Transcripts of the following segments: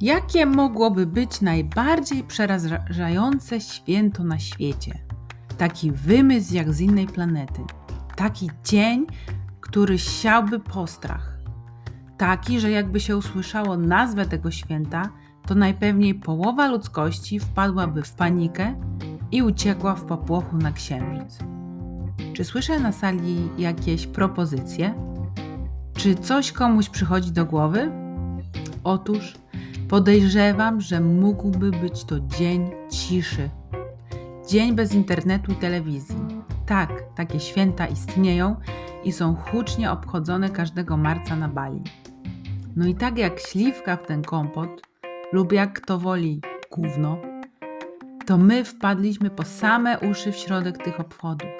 Jakie mogłoby być najbardziej przerażające święto na świecie? Taki wymysł jak z innej planety. Taki dzień, który siałby postrach. Taki, że jakby się usłyszało nazwę tego święta, to najpewniej połowa ludzkości wpadłaby w panikę i uciekła w popłochu na księżyc. Czy słyszę na sali jakieś propozycje? Czy coś komuś przychodzi do głowy? Otóż podejrzewam, że mógłby być to dzień ciszy. Dzień bez internetu i telewizji. Tak, takie święta istnieją i są hucznie obchodzone każdego marca na Bali. No i tak jak śliwka w ten kompot, lub jak kto woli gówno, to my wpadliśmy po same uszy w środek tych obchodów.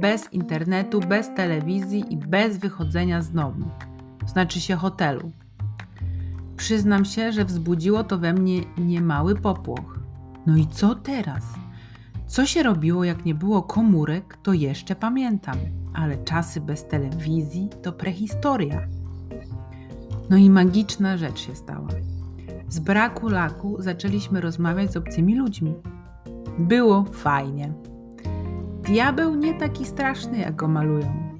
Bez internetu, bez telewizji i bez wychodzenia z domu, znaczy się hotelu. Przyznam się, że wzbudziło to we mnie niemały popłoch. No i co teraz? Co się robiło, jak nie było komórek, to jeszcze pamiętam, ale czasy bez telewizji to prehistoria. No i magiczna rzecz się stała. Z braku laku zaczęliśmy rozmawiać z obcymi ludźmi. Było fajnie. Diabeł nie taki straszny, jak go malują.